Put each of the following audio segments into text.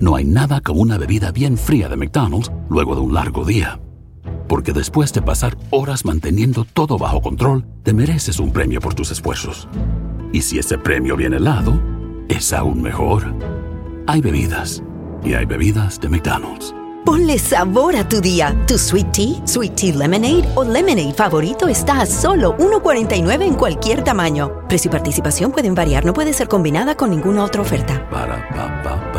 No hay nada como una bebida bien fría de McDonald's luego de un largo día. Porque después de pasar horas manteniendo todo bajo control, te mereces un premio por tus esfuerzos. Y si ese premio viene helado, es aún mejor. Hay bebidas. Y hay bebidas de McDonald's. Ponle sabor a tu día. Tu sweet tea, sweet tea lemonade o lemonade favorito está a solo 1.49 en cualquier tamaño. Precio y participación pueden variar, no puede ser combinada con ninguna otra oferta. Para pa pa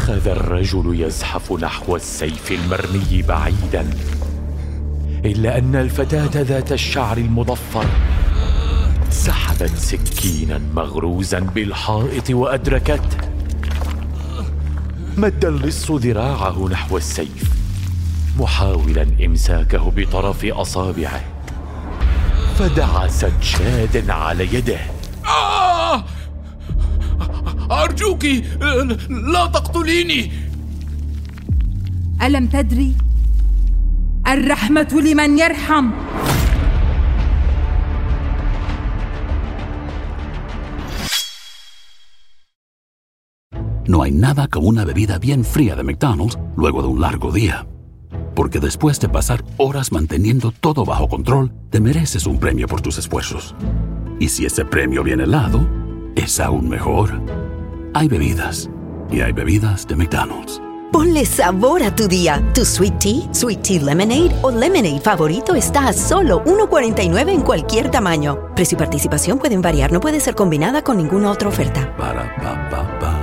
أخذ الرجل يزحف نحو السيف المرمي بعيدا إلا أن الفتاة ذات الشعر المضفر سحبت سكينا مغروزا بالحائط وأدركته مد اللص ذراعه نحو السيف محاولا إمساكه بطرف أصابعه فدعست شاد على يده! أرجوك لا تقتليني ألم تدري؟ الرحمة لمن يرحم No hay nada como una bebida bien fría de McDonald's luego de un largo día. Porque después de pasar horas manteniendo todo bajo control, te mereces un premio por tus esfuerzos. Y si ese premio viene helado, es aún mejor. Hay bebidas. Y hay bebidas de McDonald's. Ponle sabor a tu día. Tu sweet tea, sweet tea lemonade o lemonade favorito está a solo 1.49 en cualquier tamaño. Precio y participación pueden variar, no puede ser combinada con ninguna otra oferta. Para pa pa